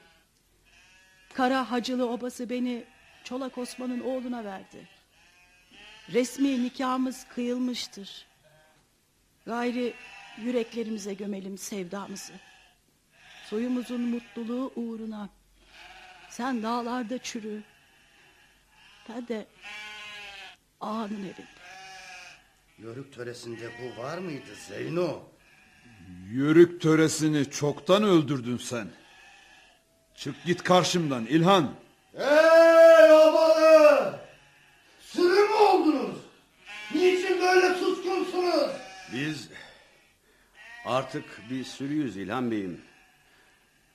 Kara Hacılı obası beni Çolak Osman'ın oğluna verdi. Resmi nikahımız kıyılmıştır. Gayri yüreklerimize gömelim sevdamızı. Soyumuzun mutluluğu uğruna. Sen dağlarda çürü. Ben de ağanın evinde. Yörük töresinde bu var mıydı Zeyno? Yörük töresini çoktan öldürdün sen. Çık git karşımdan İlhan. Hey obalı! Sürü mü oldunuz? Niçin böyle suskunsunuz? Biz artık bir sürüyüz İlhan Bey'im.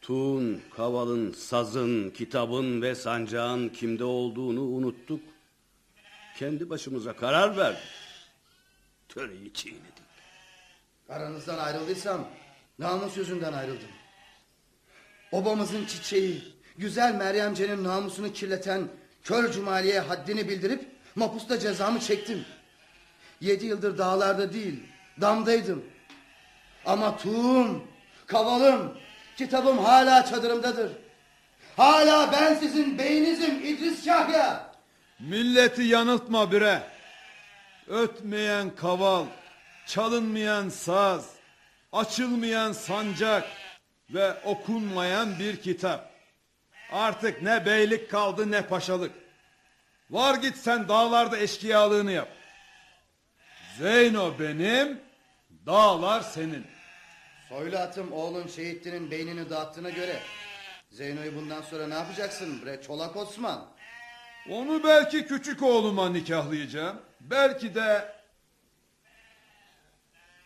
Tuğun, kavalın, sazın, kitabın ve sancağın kimde olduğunu unuttuk. Kendi başımıza karar verdik. Töreyi çiğnedik. Aranızdan ayrıldıysam namus yüzünden ayrıldım. Obamızın çiçeği, güzel Meryemce'nin namusunu kirleten kör cumaliye haddini bildirip mapusta cezamı çektim. Yedi yıldır dağlarda değil, damdaydım. Ama tuğum, kavalım, kitabım hala çadırımdadır. Hala ben sizin beyinizim İdris Kahya. Milleti yanıltma bire. Ötmeyen kaval, çalınmayan saz, açılmayan sancak ve okunmayan bir kitap. Artık ne beylik kaldı ne paşalık. Var git sen dağlarda eşkıyalığını yap. Zeyno benim, dağlar senin. Soylu atım oğlun şehitliğinin beynini dağıttığına göre... Zeyno'yu bundan sonra ne yapacaksın bre Çolak Osman? Onu belki küçük oğluma nikahlayacağım. Belki de...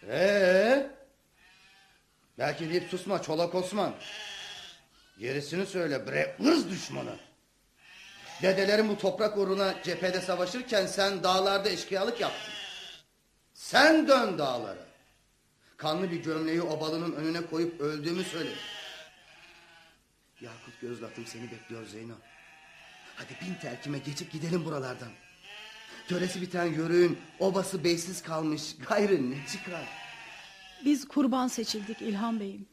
Ee? Belki deyip susma Çolak Osman. Gerisini söyle bre ırz düşmanı. Dedelerin bu toprak uğruna cephede savaşırken sen dağlarda eşkıyalık yaptın. Sen dön dağlara. Kanlı bir gömleği obalının önüne koyup öldüğümü söyledin. Yakut gözlatım seni bekliyor Zeyno. Hadi bin terkime geçip gidelim buralardan. Töresi biten yörüğün obası beysiz kalmış. Gayrı ne çıkar? Biz kurban seçildik İlhan Bey'im.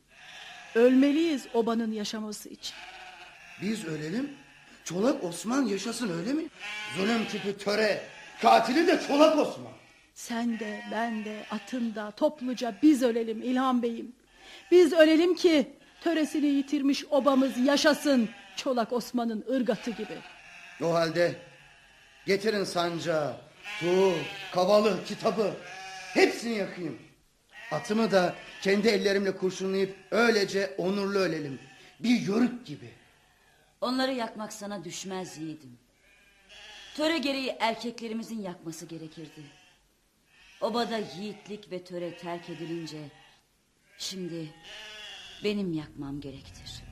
Ölmeliyiz obanın yaşaması için. Biz ölelim. Çolak Osman yaşasın öyle mi? Zulüm tipi töre. Katili de Çolak Osman. Sen de ben de atın da topluca biz ölelim İlhan Bey'im. Biz ölelim ki töresini yitirmiş obamız yaşasın. Çolak Osman'ın ırgatı gibi. O halde getirin sancağı, tuğ, kavalı, kitabı. Hepsini yakayım. Atımı da kendi ellerimle kurşunlayıp öylece onurlu ölelim. Bir yörük gibi. Onları yakmak sana düşmez yiğidim. Töre gereği erkeklerimizin yakması gerekirdi. Obada yiğitlik ve töre terk edilince... ...şimdi benim yakmam gerektir.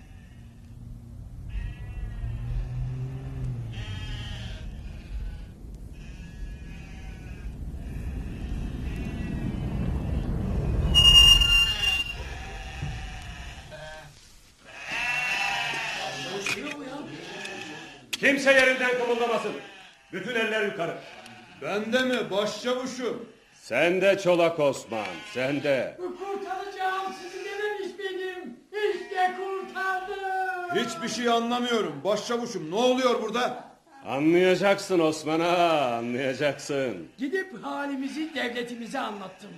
Kimse yerinden kımıldamasın. Bütün eller yukarı. Ben de mi başçavuşum? Sen de Çolak Osman, sen de. Kurtaracağım sizi dememiş miydim? İşte kurtardım. Hiçbir şey anlamıyorum. Başçavuşum ne oluyor burada? Anlayacaksın Osman ağa, anlayacaksın. Gidip halimizi devletimize anlattım.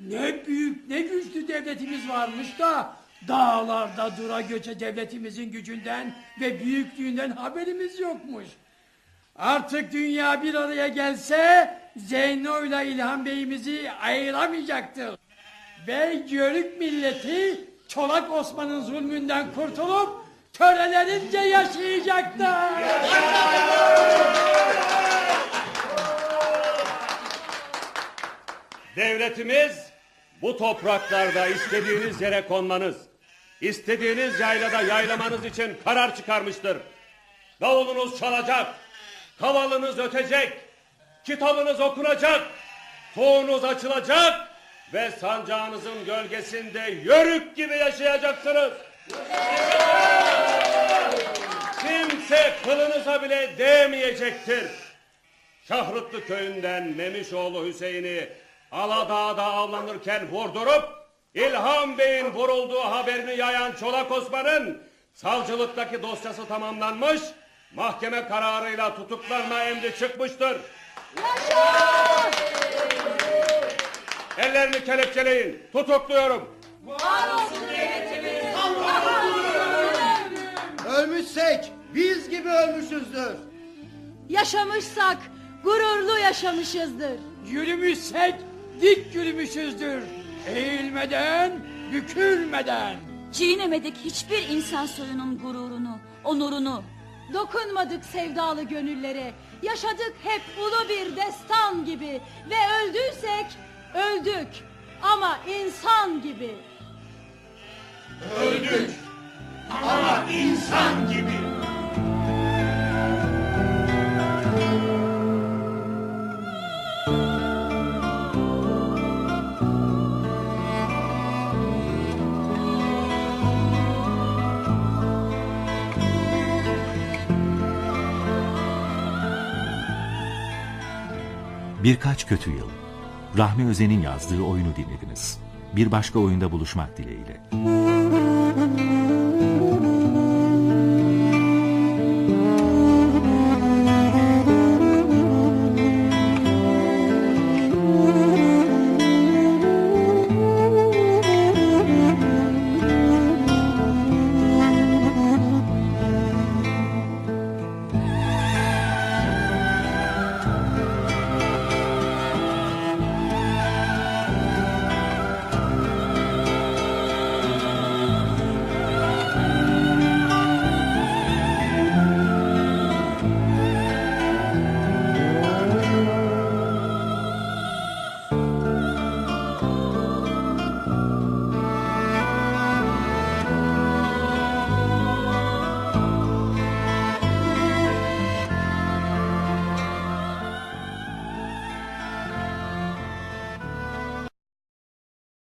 Ne büyük ne güçlü devletimiz varmış da dağlarda dura göçe devletimizin gücünden ve büyüklüğünden haberimiz yokmuş. Artık dünya bir araya gelse Zeyno ile İlhan Bey'imizi ayıramayacaktır. Ve Yörük milleti Çolak Osman'ın zulmünden kurtulup törelerince yaşayacaktır. Devletimiz bu topraklarda istediğiniz yere konmanız, istediğiniz yaylada yaylamanız için karar çıkarmıştır. Davulunuz çalacak, kavalınız ötecek, kitabınız okunacak, toğunuz açılacak ve sancağınızın gölgesinde yörük gibi yaşayacaksınız. Kimse kılınıza bile değmeyecektir. Şahrıtlı köyünden Memişoğlu Hüseyin'i Aladağ'da avlanırken vurdurup İlhan Bey'in vurulduğu haberini yayan Çolak Osman'ın savcılıktaki dosyası tamamlanmış, mahkeme kararıyla tutuklanma emri çıkmıştır. Ellerini kelepçeleyin, tutukluyorum. Ölmüşsek biz gibi ölmüşüzdür. Yaşamışsak gururlu yaşamışızdır. Yürümüşsek dik yürümüşüzdür. Eğilmeden, bükülmeden. Çiğnemedik hiçbir insan soyunun gururunu, onurunu. Dokunmadık sevdalı gönüllere. Yaşadık hep ulu bir destan gibi. Ve öldüysek öldük. Ama insan gibi. Öldük ama insan gibi. Birkaç kötü yıl. Rahmi Özen'in yazdığı oyunu dinlediniz. Bir başka oyunda buluşmak dileğiyle.